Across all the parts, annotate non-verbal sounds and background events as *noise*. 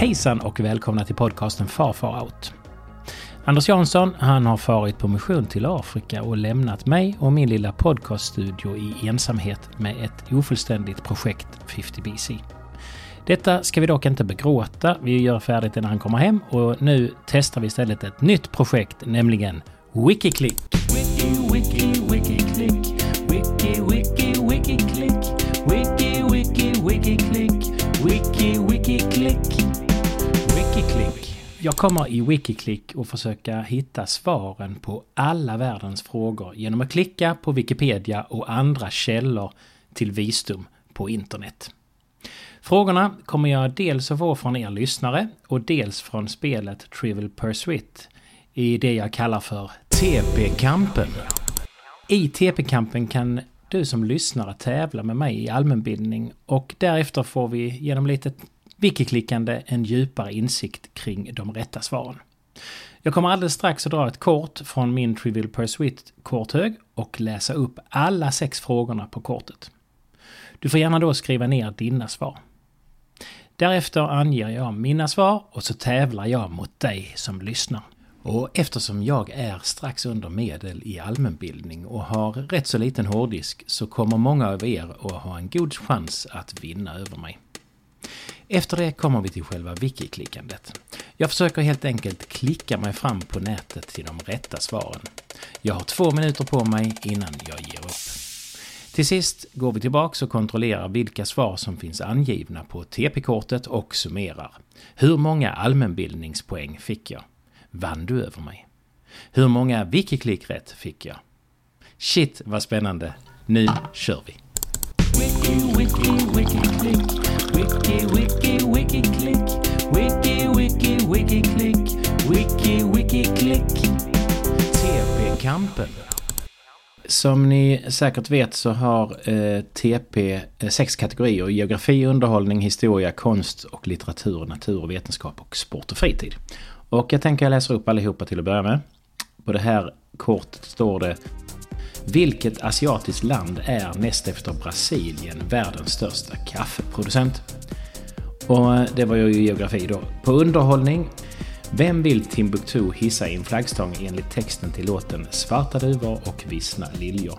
Hejsan och välkomna till podcasten Far Far Out. Anders Jansson, han har farit på mission till Afrika och lämnat mig och min lilla podcaststudio i ensamhet med ett ofullständigt projekt 50BC. Detta ska vi dock inte begråta. Vi gör färdigt det när han kommer hem och nu testar vi istället ett nytt projekt, nämligen Wikiclick. Wiki, Jag kommer i Wikiklick att försöka hitta svaren på alla världens frågor genom att klicka på Wikipedia och andra källor till visdom på internet. Frågorna kommer jag dels att få från er lyssnare och dels från spelet Trivial Pursuit i det jag kallar för TP-kampen. I TP-kampen kan du som lyssnare tävla med mig i allmänbildning och därefter får vi genom lite wiki-klickande en djupare insikt kring de rätta svaren. Jag kommer alldeles strax att dra ett kort från min Trivial Pursuit korthög och läsa upp alla sex frågorna på kortet. Du får gärna då skriva ner dina svar. Därefter anger jag mina svar och så tävlar jag mot dig som lyssnar. Och eftersom jag är strax under medel i allmänbildning och har rätt så liten hårddisk så kommer många av er att ha en god chans att vinna över mig. Efter det kommer vi till själva wiki-klickandet. Jag försöker helt enkelt klicka mig fram på nätet till de rätta svaren. Jag har två minuter på mig innan jag ger upp. Till sist går vi tillbaks och kontrollerar vilka svar som finns angivna på TP-kortet och summerar. Hur många allmänbildningspoäng fick jag? Vann du över mig? Hur många wiki-klick rätt fick jag? Shit vad spännande! Nu kör vi! Wiki, wiki, wiki. Wiki, wiki, wiki, klick. Wiki, wiki, wiki, klick. Wiki, wiki, klick. TP-kampen. Som ni säkert vet så har eh, TP eh, sex kategorier. Geografi, underhållning, historia, konst och litteratur, natur och vetenskap och sport och fritid. Och jag tänker jag läser upp allihopa till att börja med. På det här kortet står det vilket asiatiskt land är näst efter Brasilien världens största kaffeproducent? Och eh, det var ju geografi då. På underhållning vem vill Timbuktu hissa i en flaggstång enligt texten till låten Svarta duvor och vissna liljor?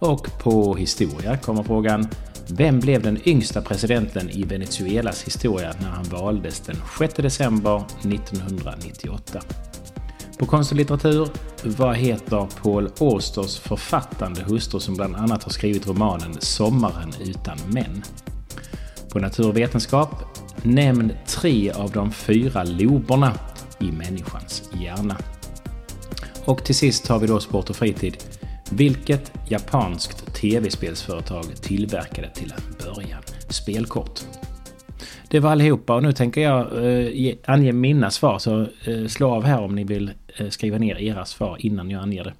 Och på historia kommer frågan Vem blev den yngsta presidenten i Venezuelas historia när han valdes den 6 december 1998? På konst och litteratur, vad heter Paul Austers författande hustru som bland annat har skrivit romanen Sommaren utan män? På naturvetenskap, Nämn tre av de fyra loberna i människans hjärna. Och till sist har vi då sport och fritid. Vilket japanskt tv-spelsföretag tillverkade till en början spelkort? Det var allihopa och nu tänker jag eh, ange mina svar så eh, slå av här om ni vill Eh, skriva ner era svar innan jag anger det.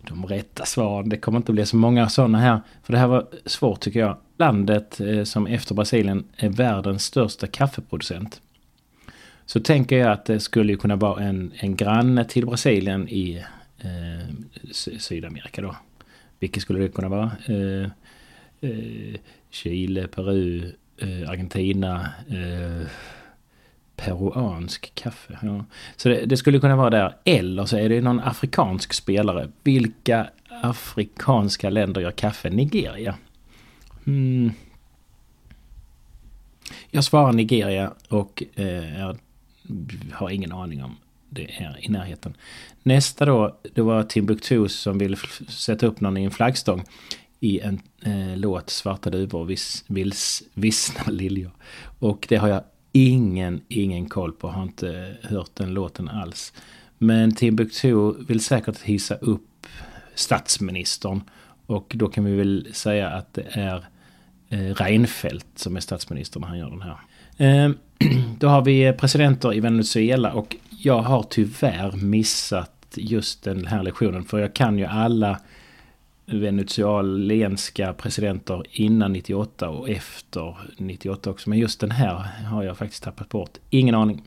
De rätta svaren, det kommer inte bli så många sådana här. För det här var svårt tycker jag landet eh, som efter Brasilien är världens största kaffeproducent. Så tänker jag att det skulle kunna vara en, en granne till Brasilien i eh, Sydamerika då. Vilket skulle det kunna vara? Eh, eh, Chile, Peru, eh, Argentina, eh, peruansk kaffe. Ja. Så det, det, skulle kunna vara där. Eller så är det någon afrikansk spelare. Vilka afrikanska länder gör kaffe? Nigeria. Mm. Jag svarar Nigeria och eh, jag har ingen aning om det är i närheten. Nästa då, det var Timbuktu som ville sätta upp någon i en flaggstång i en eh, låt Svarta duvor och vis, vissna liljor. Och det har jag ingen, ingen koll på. Har inte hört den låten alls. Men Timbuktu vill säkert hissa upp statsministern. Och då kan vi väl säga att det är eh, Reinfeldt som är statsminister när han gör den här. Ehm, *clears throat* då har vi presidenter i Venezuela och jag har tyvärr missat just den här lektionen för jag kan ju alla venezuelenska presidenter innan 98 och efter 98 också. Men just den här har jag faktiskt tappat bort. Ingen aning.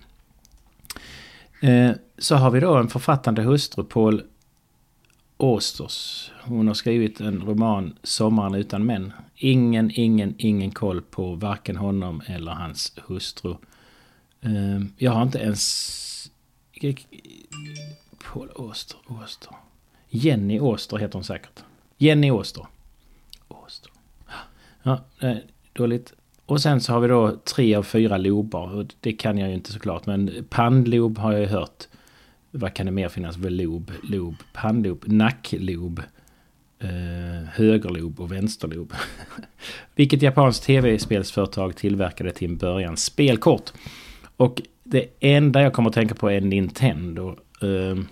Eh, så har vi då en författande hustru, Paul Austers. Hon har skrivit en roman, Sommaren utan män. Ingen, ingen, ingen koll på varken honom eller hans hustru. Eh, jag har inte ens... Paul Auster, Auster. Jenny Auster heter hon säkert. Jenny Åster. Åster. Ja, dåligt. Och sen så har vi då tre av fyra lobar. Och det kan jag ju inte såklart. Men pannlob har jag ju hört. Vad kan det mer finnas för lob? Lob, pannlob, nacklob. Eh, högerlob och vänsterlob. *laughs* Vilket japanskt tv-spelsföretag tillverkade till en början spelkort. Och det enda jag kommer att tänka på är Nintendo. Eh,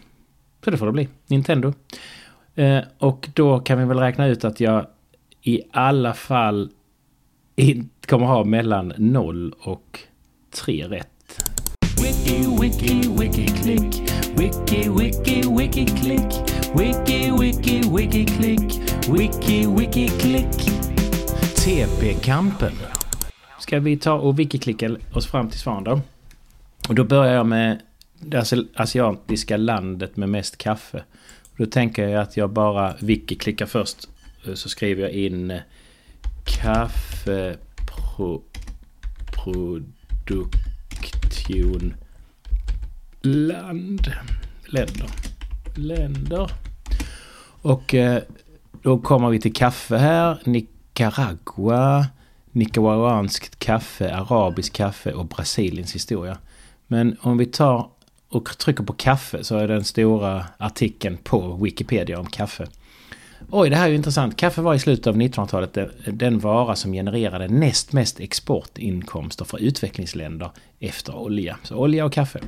så det får det bli. Nintendo. Eh, och då kan vi väl räkna ut att jag i alla fall kommer ha mellan 0 och 3 rätt. Wiki, wiki, wiki, klick. Wiki, wiki, wiki, klick. Wiki, wiki, wiki, klick. Wiki, wiki, klick. TP-kampen. Ska vi ta och wiki-klicka oss fram till svaren då? Och då börjar jag med det asiatiska landet med mest kaffe. Då tänker jag att jag bara wiki-klickar först. Eh, så skriver jag in eh, kaffeproduktion land. Länder. Länder. Och eh, då kommer vi till kaffe här. Nicaragua. Nicaraguanskt kaffe, arabiskt kaffe och Brasiliens historia. Men om vi tar och trycker på kaffe så är den stora artikeln på Wikipedia om kaffe. Oj, det här är ju intressant. Kaffe var i slutet av 1900-talet den vara som genererade näst mest exportinkomster för utvecklingsländer efter olja. Så olja och kaffe.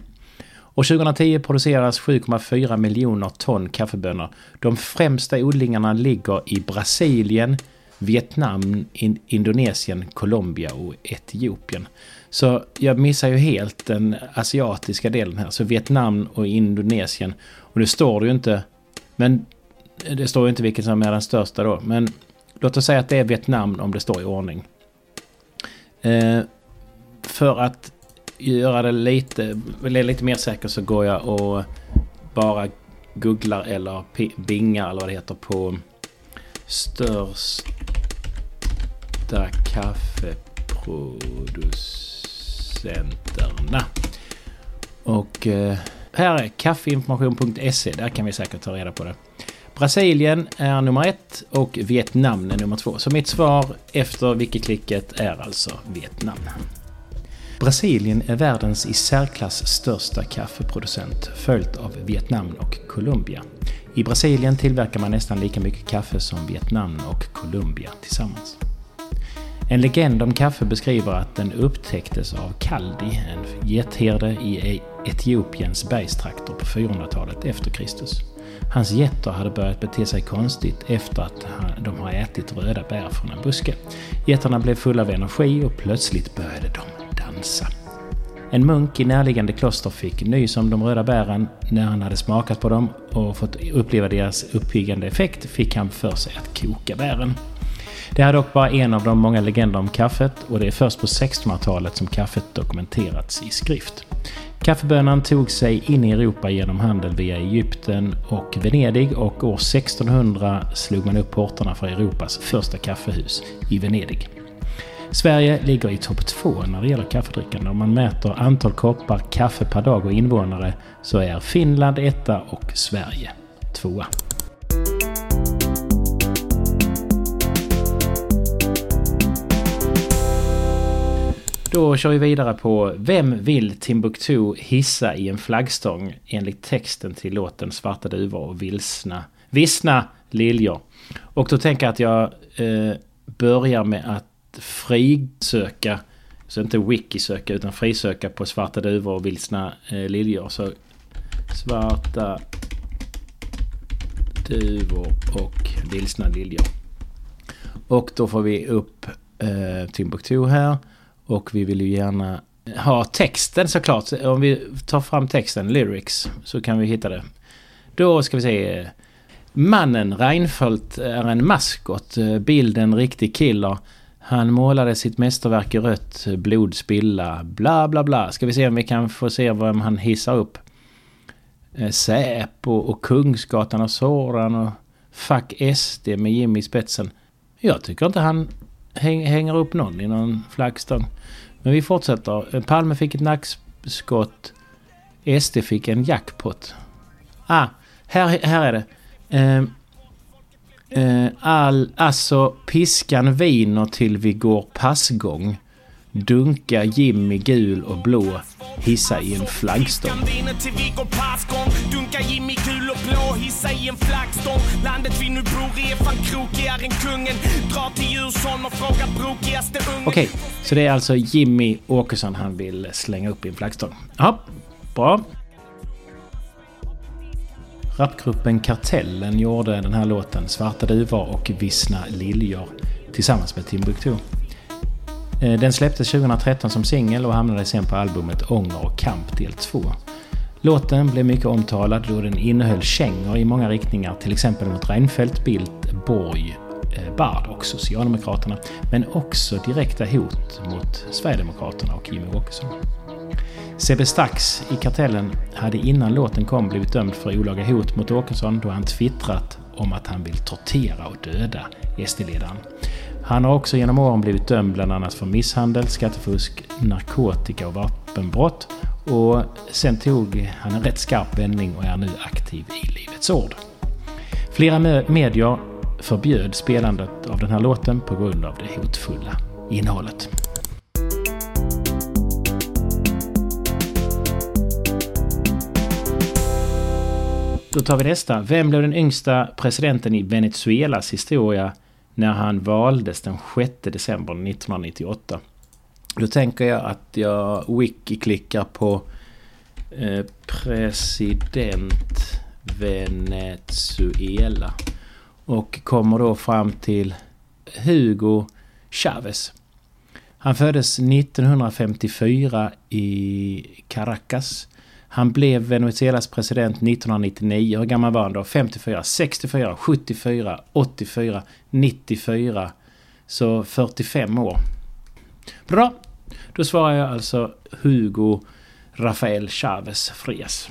Och 2010 produceras 7,4 miljoner ton kaffebönor. De främsta odlingarna ligger i Brasilien, Vietnam, Indonesien, Colombia och Etiopien. Så jag missar ju helt den asiatiska delen här. Så Vietnam och Indonesien. Och nu står det ju inte... Men det står ju inte vilken som är den största då. Men låt oss säga att det är Vietnam om det står i ordning. Eh, för att göra det lite, lite mer säkert så går jag och bara googlar eller bingar eller vad det heter på största kaffeproducent kaffeproducenterna. Och eh, här är kaffeinformation.se. Där kan vi säkert ta reda på det. Brasilien är nummer ett och Vietnam är nummer två. Så mitt svar efter wikiklicket är alltså Vietnam. Brasilien är världens i särklass största kaffeproducent, följt av Vietnam och Colombia. I Brasilien tillverkar man nästan lika mycket kaffe som Vietnam och Colombia tillsammans. En legend om kaffe beskriver att den upptäcktes av Kaldi, en getherde i e- Etiopiens bergstrakter på 400-talet efter Kristus. Hans getter hade börjat bete sig konstigt efter att de har ätit röda bär från en buske. Getterna blev fulla av energi och plötsligt började de dansa. En munk i närliggande kloster fick nys om de röda bären. När han hade smakat på dem och fått uppleva deras uppiggande effekt fick han för sig att koka bären. Det här är dock bara en av de många legender om kaffet och det är först på 1600-talet som kaffet dokumenterats i skrift. Kaffebönan tog sig in i Europa genom handel via Egypten och Venedig och år 1600 slog man upp portarna för Europas första kaffehus i Venedig. Sverige ligger i topp två när det gäller kaffedrickande. Om man mäter antal koppar kaffe per dag och invånare så är Finland etta och Sverige tvåa. Då kör vi vidare på Vem vill Timbuktu hissa i en flaggstång enligt texten till låten Svarta duvor och vilsna, vissna liljor. Och då tänker jag att jag eh, börjar med att frisöka, så inte wiki-söka utan frisöka på Svarta duvor och vilsna eh, liljor. Så Svarta duvor och vilsna liljor. Och då får vi upp eh, Timbuktu här. Och vi vill ju gärna ha texten såklart. Om vi tar fram texten, lyrics, så kan vi hitta det. Då ska vi se. Mannen Reinfeldt är en maskot. Bilden riktig killer. Han målade sitt mästerverk i rött, blod spilla, bla bla bla. Ska vi se om vi kan få se vem han hissar upp. Eh, Säpo och Kungsgatan och Soran och Fuck SD med Jimmy i spetsen. Jag tycker inte han hänger upp någon i någon flaggstång. Men vi fortsätter. Palme fick ett nackskott. SD fick en jackpot. Ah, här, här är det. Eh, eh, all, alltså, piskan viner till vi går passgång. Dunka Jimmy gul och blå. Hissa i en flaggstång i en flaggstång. Landet vi nu bor i är fan krokigare än kungen. Dra till Djursholm och fråga brokigaste ungen. Okej, okay, så det är alltså Jimmy Åkesson han vill slänga upp i en flaggstång. Ja, bra. Rapgruppen Kartellen gjorde den här låten Svarta duvor och Vissna liljor tillsammans med Timbuktu. Eh, den släpptes 2013 som singel och hamnade sen på albumet Ånger och kamp del 2. Låten blev mycket omtalad då den innehöll kängor i många riktningar, till exempel mot Reinfeldt, Bildt, Borg, eh, Bard och Socialdemokraterna, men också direkta hot mot Sverigedemokraterna och Jimmie Åkesson. Sebbe Stax i Kartellen hade innan låten kom blivit dömd för olaga hot mot Åkesson då han twittrat om att han vill tortera och döda SD-ledaren. Han har också genom åren blivit dömd bland annat för misshandel, skattefusk, narkotika och vapenbrott. Och sen tog han en rätt skarp vändning och är nu aktiv i Livets Ord. Flera medier förbjöd spelandet av den här låten på grund av det hotfulla innehållet. Då tar vi nästa. Vem blev den yngsta presidenten i Venezuelas historia när han valdes den 6 december 1998. Då tänker jag att jag wiki-klickar på eh, president Venezuela. Och kommer då fram till Hugo Chavez. Han föddes 1954 i Caracas han blev Venezuelas president 1999. Hur gammal var han då? 54, 64, 74, 84, 94. Så 45 år. Bra! Då svarar jag alltså Hugo Rafael Chavez Frias.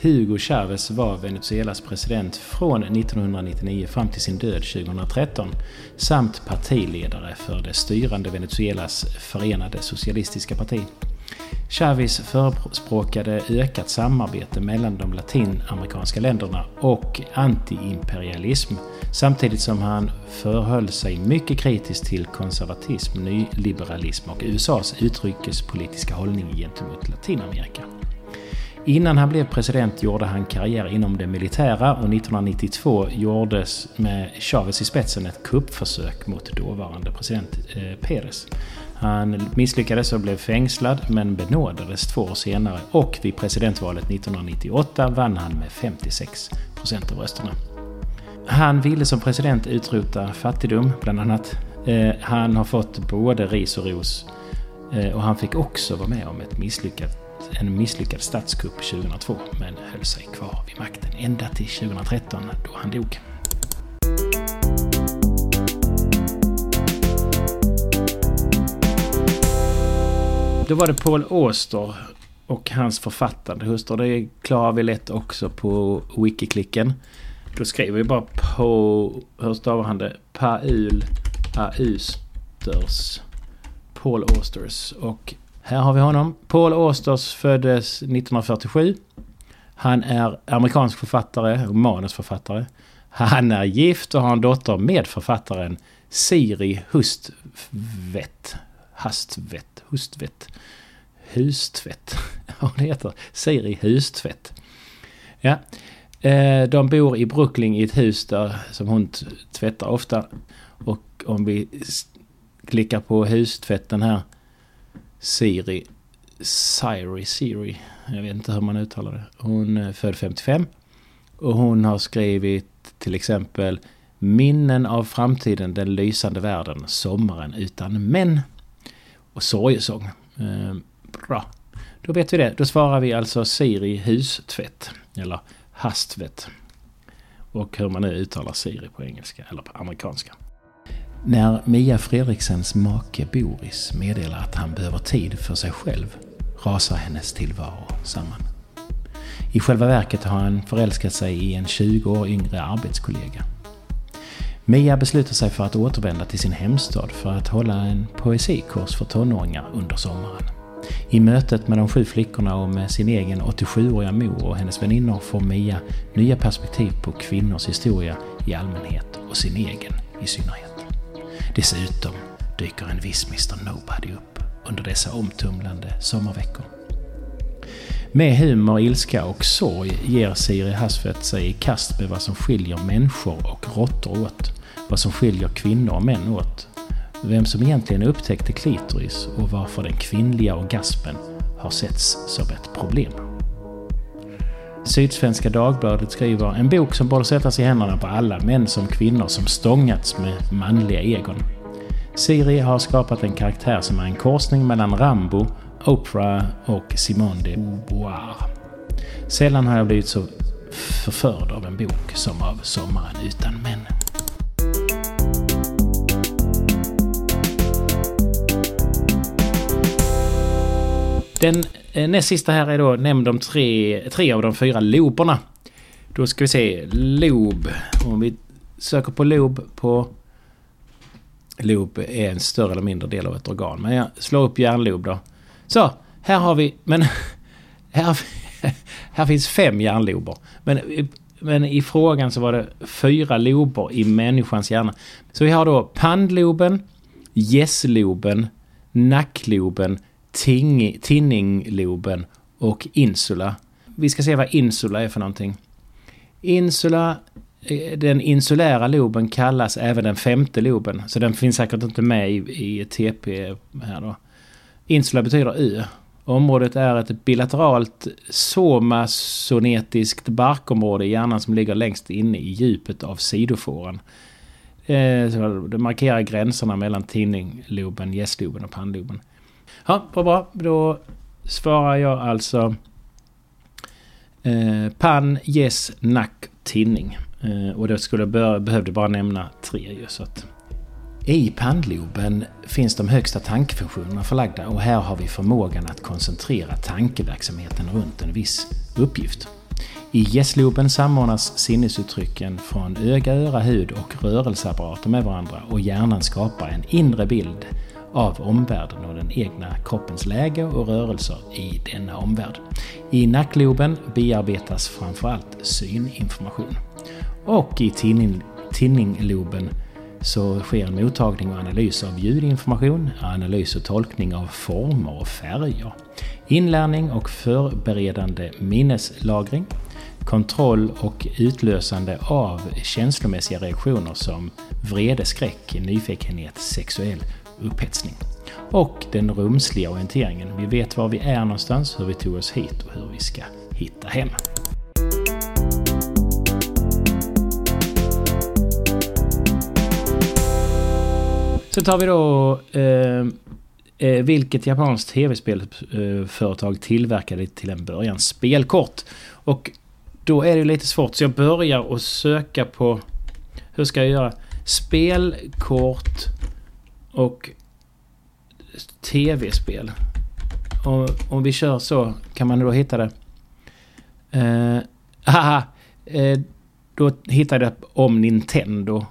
Hugo Chávez var Venezuelas president från 1999 fram till sin död 2013 samt partiledare för det styrande Venezuelas förenade socialistiska parti. Chavez förespråkade ökat samarbete mellan de latinamerikanska länderna och antiimperialism samtidigt som han förhöll sig mycket kritiskt till konservatism, nyliberalism och USAs utrikespolitiska hållning gentemot Latinamerika. Innan han blev president gjorde han karriär inom det militära och 1992 gjordes med Chavez i spetsen ett kuppförsök mot dåvarande president eh, Pérez. Han misslyckades och blev fängslad men benådades två år senare och vid presidentvalet 1998 vann han med 56 procent av rösterna. Han ville som president utrota fattigdom, bland annat. Eh, han har fått både ris och ros. Eh, och han fick också vara med om ett misslyckat, en misslyckad statskupp 2002, men höll sig kvar vid makten ända till 2013 då han dog. Då var det Paul Auster och hans författande hustru. Det klarar vi lätt också på Wikiklicken. Då skriver vi bara på... Hur stavar han det? Paul Austers. Paul Austers. Och här har vi honom. Paul Austers föddes 1947. Han är amerikansk författare och manusförfattare. Han är gift och har en dotter med författaren Siri Hustvedt hastvätt, hustvätt, Hustvätt. Vad *laughs* det heter? Siri Hustvätt. Ja. Eh, de bor i Brooklyn i ett hus där som hon tvättar ofta. Och om vi klickar på hustvätten här. Siri. Siri, Siri. Jag vet inte hur man uttalar det. Hon är född 55. Och hon har skrivit till exempel Minnen av framtiden, den lysande världen, sommaren utan män och sorgesång. Eh, bra. Då vet vi det. Då svarar vi alltså Siri hustvätt. Eller hastvett. Och hur man nu uttalar Siri på engelska eller på amerikanska. När Mia Fredriksens make Boris meddelar att han behöver tid för sig själv rasar hennes tillvaro samman. I själva verket har han förälskat sig i en 20 år yngre arbetskollega. Mia beslutar sig för att återvända till sin hemstad för att hålla en poesikurs för tonåringar under sommaren. I mötet med de sju flickorna och med sin egen 87-åriga mor och hennes väninnor får Mia nya perspektiv på kvinnors historia i allmänhet och sin egen i synnerhet. Dessutom dyker en viss Mr Nobody upp under dessa omtumlande sommarveckor. Med humor, ilska och sorg ger Siri Hasfet sig i kast med vad som skiljer människor och råttor åt. Vad som skiljer kvinnor och män åt. Vem som egentligen upptäckte klitoris och varför den kvinnliga orgasmen har setts som ett problem. Sydsvenska Dagbladet skriver en bok som borde sättas i händerna på alla män som kvinnor som stångats med manliga egon. Siri har skapat en karaktär som är en korsning mellan Rambo, Oprah och Simone de Beauvoir. Sällan har jag blivit så förförd av en bok som av Sommaren utan män. Den eh, näst sista här är då nämnd de tre, tre av de fyra loberna. Då ska vi se, lob. Om vi söker på lob på... Lob är en större eller mindre del av ett organ. Men jag slår upp hjärnlob då. Så, här har vi... Men *laughs* här, här finns fem hjärnlober. Men, men i frågan så var det fyra lober i människans hjärna. Så vi har då pannloben, gässloben, nackloben, ting, tinningloben och insula. Vi ska se vad insula är för någonting. Insula, eh, den insulära loben kallas även den femte loben. Så den finns säkert inte med i, i TP här då. Insula betyder ö. Området är ett bilateralt somasonetiskt barkområde i hjärnan som ligger längst inne i djupet av sidofåran. Eh, det markerar gränserna mellan tinningloben, gästloben och pannloben. Ja, bra, bra. Då svarar jag alltså eh, pann, yes, nack, tinning. Eh, och då skulle jag behövde bara nämna tre ju. Så att. I pannloben finns de högsta tankefunktionerna förlagda och här har vi förmågan att koncentrera tankeverksamheten runt en viss uppgift. I gässloben samordnas sinnesuttrycken från öga, öra, hud och rörelseapparater med varandra och hjärnan skapar en inre bild av omvärlden och den egna kroppens läge och rörelser i denna omvärld. I nackloben bearbetas framförallt syninformation. Och i tinning, tinningloben så sker mottagning och analys av ljudinformation, analys och tolkning av former och färger, inlärning och förberedande minneslagring, kontroll och utlösande av känslomässiga reaktioner som vrede, skräck, nyfikenhet, sexuell upphetsning. Och den rumsliga orienteringen. Vi vet var vi är någonstans, hur vi tog oss hit och hur vi ska hitta hem. Sen tar vi då eh, eh, vilket japanskt tv-spelföretag eh, tillverkade till en början spelkort. Och då är det lite svårt så jag börjar att söka på... Hur ska jag göra? Spelkort och tv-spel. Om, om vi kör så kan man då hitta det. Eh, *laughs* haha! eh, då hittade jag om Nintendo.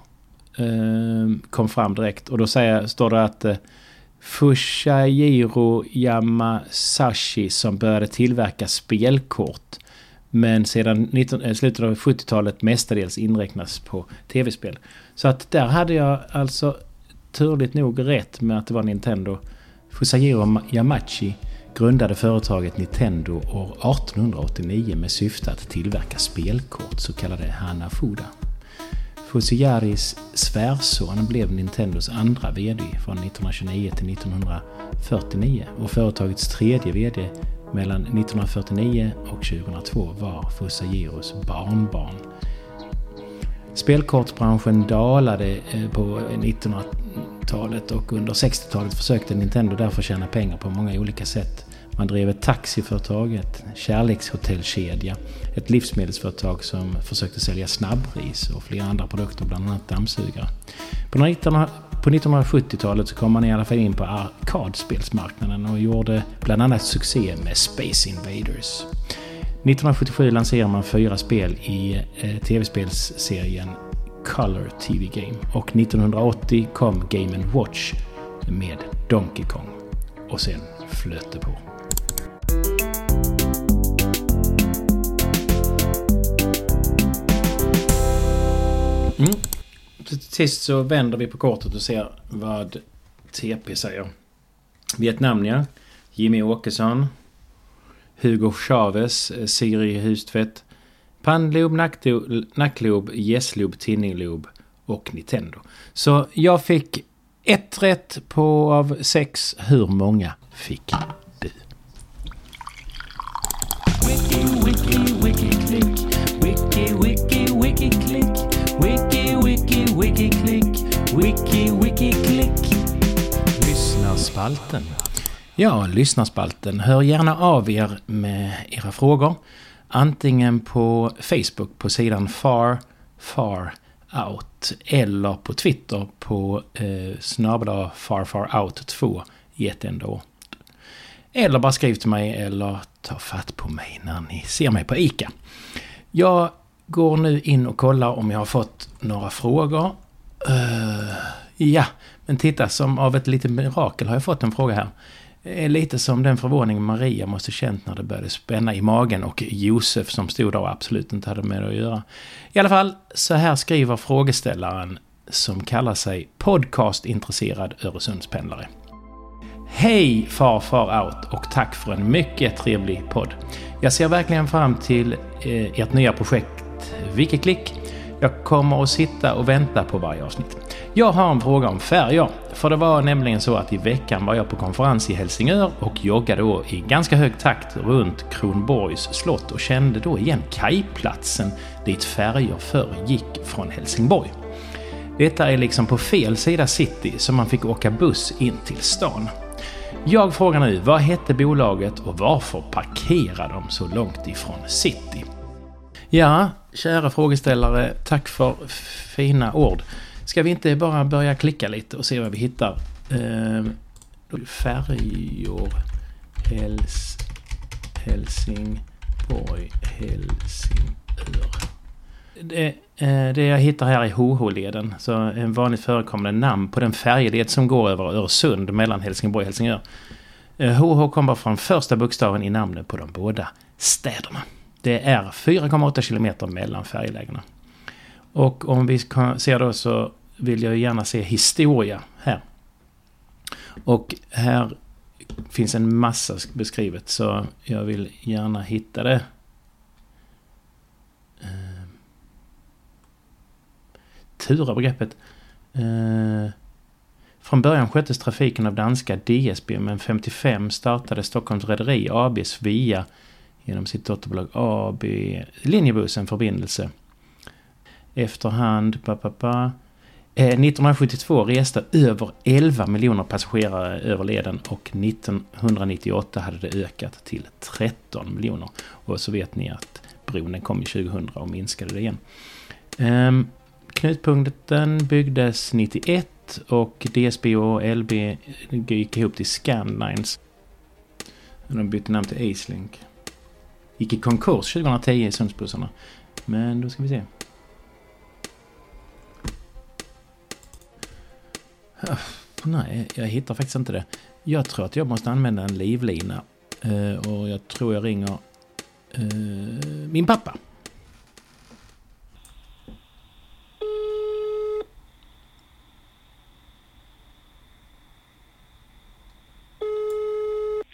Ehm, kom fram direkt och då säger, står det att eh, Fushajiro Yamasashi som började tillverka spelkort. Men sedan 19, eh, slutet av 70-talet mestadels inräknas på tv-spel. Så att där hade jag alltså turligt nog rätt med att det var Nintendo. Fusajiro Yamachi grundade företaget Nintendo år 1889 med syfte att tillverka spelkort, så kallade Hanafuda. Fusiyaris svärson blev Nintendos andra VD från 1929 till 1949 och företagets tredje VD mellan 1949 och 2002 var Fusajiros barnbarn. Spelkortsbranschen dalade eh, på 1900 talet och under 60-talet försökte Nintendo därför tjäna pengar på många olika sätt. Man drev ett taxiföretag, ett kärlekshotellkedja, ett livsmedelsföretag som försökte sälja snabbris och flera andra produkter, bland annat dammsugare. På 1970-talet så kom man i alla fall in på arkadspelsmarknaden och gjorde bland annat succé med Space Invaders. 1977 lanserade man fyra spel i eh, tv-spelsserien Color TV Game. Och 1980 kom Game Watch med Donkey Kong. Och sen flöt det på. Till sist så vänder vi på kortet och ser vad TP säger. Vietnam ja. Jimmy Åkesson. Hugo Chavez. Eh, Siri Hustvedt. Pannlob, nacklob, gässlob, tinninglob och Nintendo. Så jag fick ett rätt på av sex. Hur många fick du? Wiki, wiki, wiki, click. Wiki, wiki, wiki, click. Wiki, wiki, wiki, klick. Wiki, wiki, klick. Lyssnarspalten. Ja, lyssnarspalten. Hör gärna av er med era frågor. Antingen på Facebook på sidan Far Far Out eller på Twitter på eh, snabla farfarout2 i ett enda ord. Eller bara skriv till mig eller ta fatt på mig när ni ser mig på ICA. Jag går nu in och kollar om jag har fått några frågor. Uh, ja, men titta, som av ett litet mirakel har jag fått en fråga här är lite som den förvåning Maria måste känt när det började spänna i magen och Josef som stod där och absolut inte hade med det att göra. I alla fall, så här skriver frågeställaren som kallar sig podcastintresserad Öresundspendlare. Hej farfar Out och tack för en mycket trevlig podd. Jag ser verkligen fram till eh, ert nya projekt Vickeklick jag kommer att sitta och vänta på varje avsnitt. Jag har en fråga om färger. För det var nämligen så att i veckan var jag på konferens i Helsingör och joggade då i ganska hög takt runt Kronborgs slott och kände då igen kajplatsen dit färger förr gick från Helsingborg. Detta är liksom på fel sida city så man fick åka buss in till stan. Jag frågar nu, vad hette bolaget och varför parkerar de så långt ifrån city? Ja, kära frågeställare, tack för fina ord. Ska vi inte bara börja klicka lite och se vad vi hittar? Eh, färjor. Hels, Helsingborg. Helsingör. Det, eh, det jag hittar här är HH-leden. Så en vanligt förekommande namn på den färjeled som går över Öresund mellan Helsingborg och Helsingör. Eh, HH kommer från första bokstaven i namnet på de båda städerna. Det är 4,8 kilometer mellan färjelägena. Och om vi ser då så vill jag gärna se historia här. Och här finns en massa beskrivet så jag vill gärna hitta det. Eh, tura begreppet. Eh, från början sköttes trafiken av danska DSB men 55 startade Stockholms Rederi ABs via genom sitt dotterbolag AB Linjebuss en förbindelse. Efterhand, pa, pa, pa, eh, 1972 reste över 11 miljoner passagerare över leden och 1998 hade det ökat till 13 miljoner. Och så vet ni att bron kom 2000 och minskade det igen. Ehm, knutpunkten byggdes 91 och DSB och LB gick ihop till Scandlines. De bytte namn till Acelink. Gick i konkurs 2010 i Sundsbussarna. Men då ska vi se. Nej, jag hittar faktiskt inte det. Jag tror att jag måste använda en livlina. Eh, och jag tror jag ringer eh, min pappa.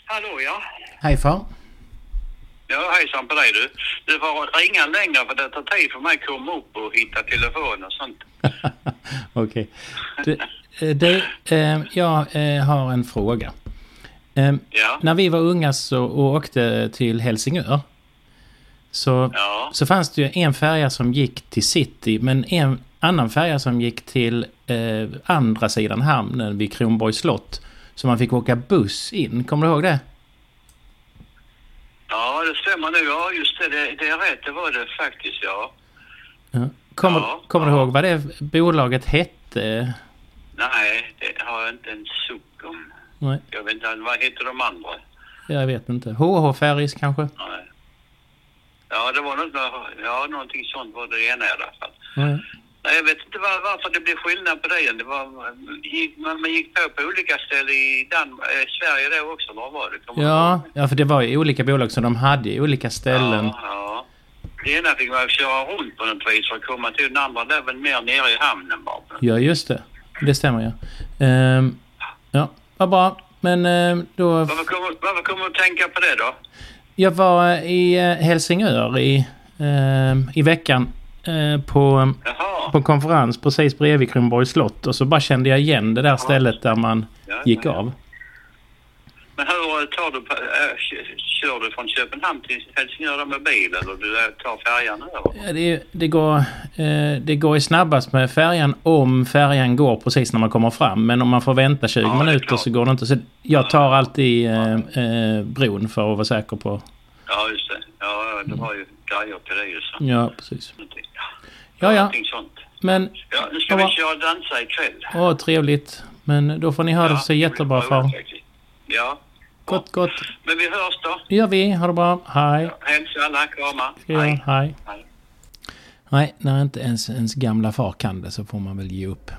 Hallå ja. Hej far. Ja, hejsan på dig du. Du får ringa längre för det tar tid för mig att komma upp och hitta telefon och sånt. *laughs* Okej. Okay. Eh, du, eh, jag eh, har en fråga. Eh, ja. När vi var unga så, och åkte till Helsingör så, ja. så fanns det ju en färja som gick till city men en annan färja som gick till eh, andra sidan hamnen vid Kronborgs slott. Så man fick åka buss in. Kommer du ihåg det? Ja, det stämmer nu. Ja, just det. Det, det är rätt. Det var det faktiskt, ja. ja. Kommer, ja, kommer du ihåg vad det bolaget hette? Nej, det har jag inte en suck om. Nej. Jag vet inte, vad heter de andra? Jag vet inte. HH Ferris kanske? Nej. Ja, det var något, ja, någonting sånt var det ena i alla fall. Nej. Nej, jag vet inte var, varför det blev skillnad på det. det var, man, man gick på på olika ställen i Danmark, eh, Sverige då också. Var var det? Ja, ja, för det var ju olika bolag som de hade i olika ställen. Ja, ja. Det ena fick man köra runt på något vis för att komma till den andra. där väl mer nere i hamnen bara. Ja, just det. Det stämmer ja. Ehm, ja, vad bra. Men ehm, då... Varför kommer, varför kommer du att tänka på det då? Jag var i eh, Helsingör i, ehm, i veckan eh, på, Jaha. på konferens precis bredvid Kronborgs slott. Och så bara kände jag igen det där stället där man Ja, gick ja, av. Men hur tar du, på- äh, k- kör du från Köpenhamn till Helsingör med bil eller du tar färjan över? Ja, det, det, går, eh, det går ju snabbast med färjan om färjan går precis när man kommer fram. Men om man får vänta 20 Ja, minuter så går det inte. Så jag tar alltid eh, eh, bron för att vara säker på... Ja, just det. Ja, du har ju grejer till det ju så. Ja, precis. Ja, ja. Sånt. Men, Ja, nu ska Ja, vi köra och dansa ikväll. åh trevligt. Men då får ni så det blir jättebra far. Ja. Gott, gott. Men vi hörs då. Det gör vi. Ha det bra. Hej. Hälsa alla, krama. Hej. Hej. Nej, när inte ens ens gamla far kan det så får man väl ge upp.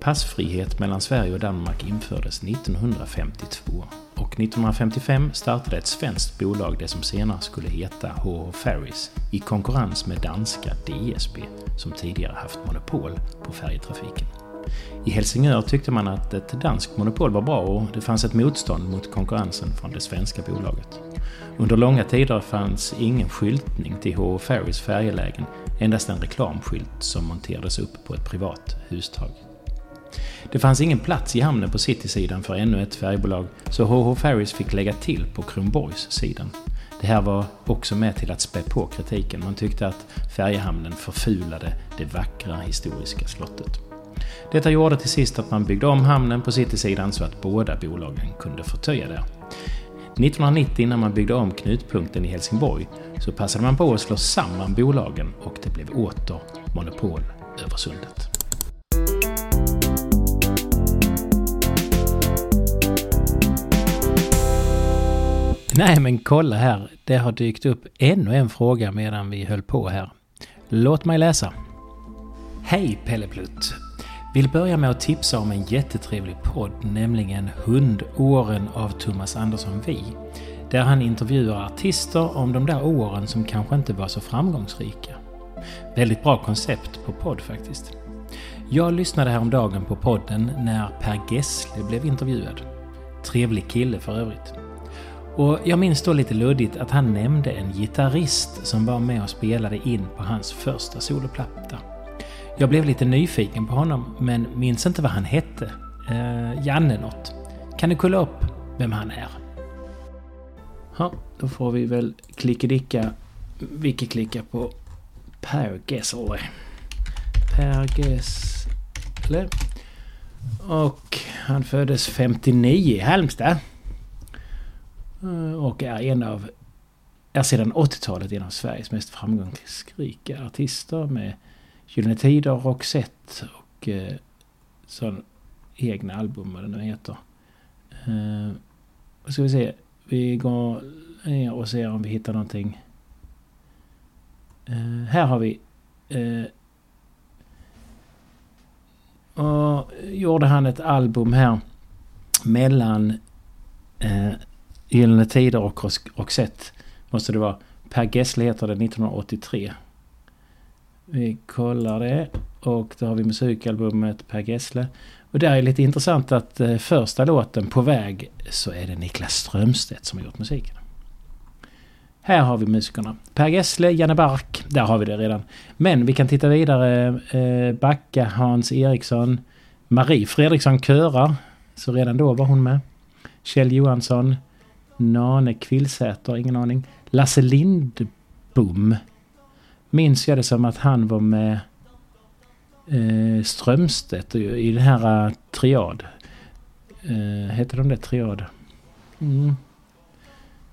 Passfrihet mellan Sverige och Danmark infördes 1952 och 1955 startade ett svenskt bolag det som senare skulle heta HH Ferries i konkurrens med danska DSB som tidigare haft monopol på färjetrafiken. I Helsingör tyckte man att ett danskt monopol var bra och det fanns ett motstånd mot konkurrensen från det svenska bolaget. Under långa tider fanns ingen skyltning till HH Ferries färjelägen, endast en reklamskylt som monterades upp på ett privat hustag. Det fanns ingen plats i hamnen på Citysidan för ännu ett färjebolag, så HH Ferries fick lägga till på Kronborgssidan. Det här var också med till att spä på kritiken. Man tyckte att färjehamnen förfulade det vackra historiska slottet. Detta gjorde till sist att man byggde om hamnen på Citysidan så att båda bolagen kunde förtöja där. 1990 när man byggde om knutpunkten i Helsingborg så passade man på att slå samman bolagen och det blev åter monopol över sundet. Nej men kolla här, det har dykt upp ännu en fråga medan vi höll på här. Låt mig läsa. Hej Pelleplutt! Vill börja med att tipsa om en jättetrevlig podd, nämligen Hundåren av Thomas Andersson Vi. Där han intervjuar artister om de där åren som kanske inte var så framgångsrika. Väldigt bra koncept på podd faktiskt. Jag lyssnade häromdagen på podden när Per Gessle blev intervjuad. Trevlig kille för övrigt. Och jag minns då lite luddigt att han nämnde en gitarrist som var med och spelade in på hans första soloplatta. Jag blev lite nyfiken på honom, men minns inte vad han hette. Eh, Janne något. Kan du kolla upp vem han är? Ja, då får vi väl klickedicka, wiki-klicka på Per Gessle. Per Gessle. Och han föddes 59 i Halmstad. Eh, och är en av, är sedan 80-talet en av Sveriges mest framgångsrika artister med Gyllene Tider, Roxette och eh, sån egna album vad det nu heter. Eh, vad ska vi se? Vi går ner och ser om vi hittar någonting. Eh, här har vi eh, och gjorde han ett album här mellan eh, Gyllene Tider och Roxette. Måste det vara. Per Gessle heter det 1983. Vi kollar det. Och då har vi musikalbumet Per Gessle. Och där är lite intressant att eh, första låten På väg så är det Niklas Strömstedt som har gjort musiken. Här har vi musikerna. Per Gessle, Janne Bark. Där har vi det redan. Men vi kan titta vidare. Eh, Backa, Hans Eriksson. Marie Fredriksson körar. Så redan då var hon med. Kjell Johansson. Nane Kvillsäter, ingen aning. Lasse Lindbom. Minns jag det som att han var med eh, Strömstedt i den här uh, Triad. Eh, heter de det Triad? Mm.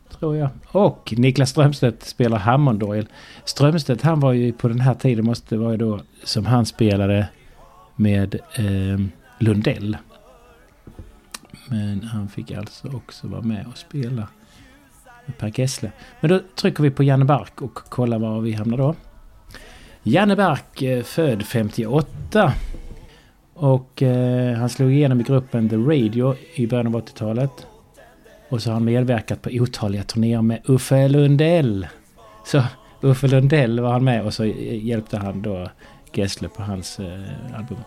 Tror jag. Och Niklas Strömstedt spelar Hammondorgel. Strömstedt han var ju på den här tiden måste det vara då som han spelade med eh, Lundell. Men han fick alltså också vara med och spela med Per Gessle. Men då trycker vi på Janne Bark och kollar var vi hamnar då. Janne Bark, eh, född 58. Och eh, han slog igenom i gruppen The Radio i början av 80-talet. Och så har han medverkat på otaliga turnéer med Uffe Lundell. Så Uffe Lundell var han med och så hjälpte han då Gessle på hans eh, album.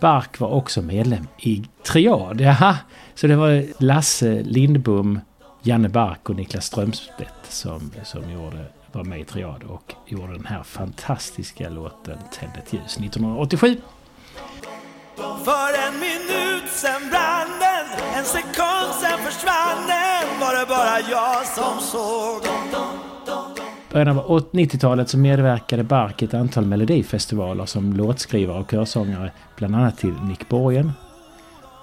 Bark var också medlem i Triad. Jaha. Så det var Lasse Lindbom, Janne Bark och Niklas Strömstedt som, som gjorde, var med i Triad och gjorde den här fantastiska låten Tänd ett ljus 1987. För en minut sen brann den, en sekund sen försvann den Var det bara jag som såg början av 90-talet så medverkade Bark i ett antal melodifestivaler som låtskrivare och körsångare, bland annat till Nick Borgen.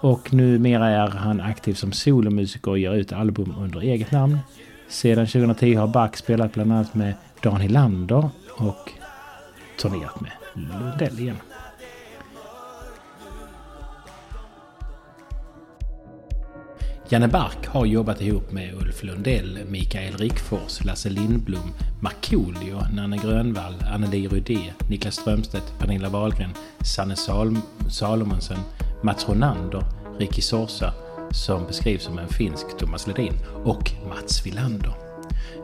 Och numera är han aktiv som solomusiker och ger ut album under eget namn. Sedan 2010 har Bark spelat bland annat med Dan Hylander och turnerat med Lundell igen. Janne Bark har jobbat ihop med Ulf Lundell, Mikael Rickfors, Lasse Lindblom, Markoolio, Nanne Grönvall, Anneli Rudé, Niklas Strömstedt, Pernilla Wahlgren, Sanne Sal Salomonsen, Mats Ronander, Ricky Sorsa, som beskrivs som en finsk Thomas Ledin, och Mats Villander.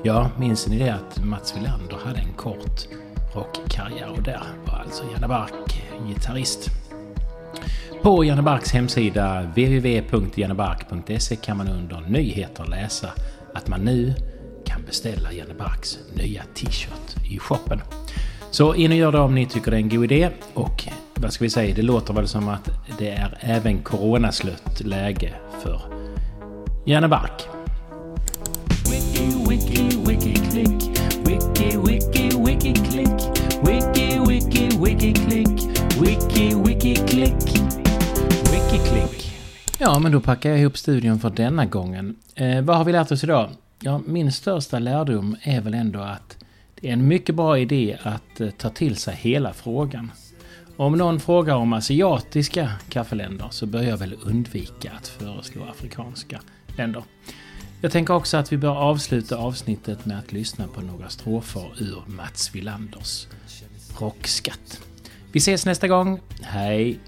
Ja, minns ni det att Mats Villander hade en kort rockkarriär och där var alltså Janne Bark gitarrist. På Janne Barks hemsida www.jannebark.se kan man under nyheter läsa att man nu kan beställa Janne Barks nya t-shirt i shoppen. Så in och gör det om ni tycker det är en god idé och vad ska vi säga, det låter väl som att det är även coronaslött läge för Janne Bark. Wiki, wiki, wiki, klick. Wiki, wiki, wiki, klick. Wiki, wiki, wiki, klick. Wiki, wiki, klick. Klick. Ja, men då packar jag ihop studion för denna gången. Eh, vad har vi lärt oss idag? Ja, min största lärdom är väl ändå att det är en mycket bra idé att eh, ta till sig hela frågan. Om någon frågar om asiatiska kaffeländer så bör jag väl undvika att föreslå afrikanska länder. Jag tänker också att vi bör avsluta avsnittet med att lyssna på några strofer ur Mats Wilanders rockskatt. Vi ses nästa gång. Hej!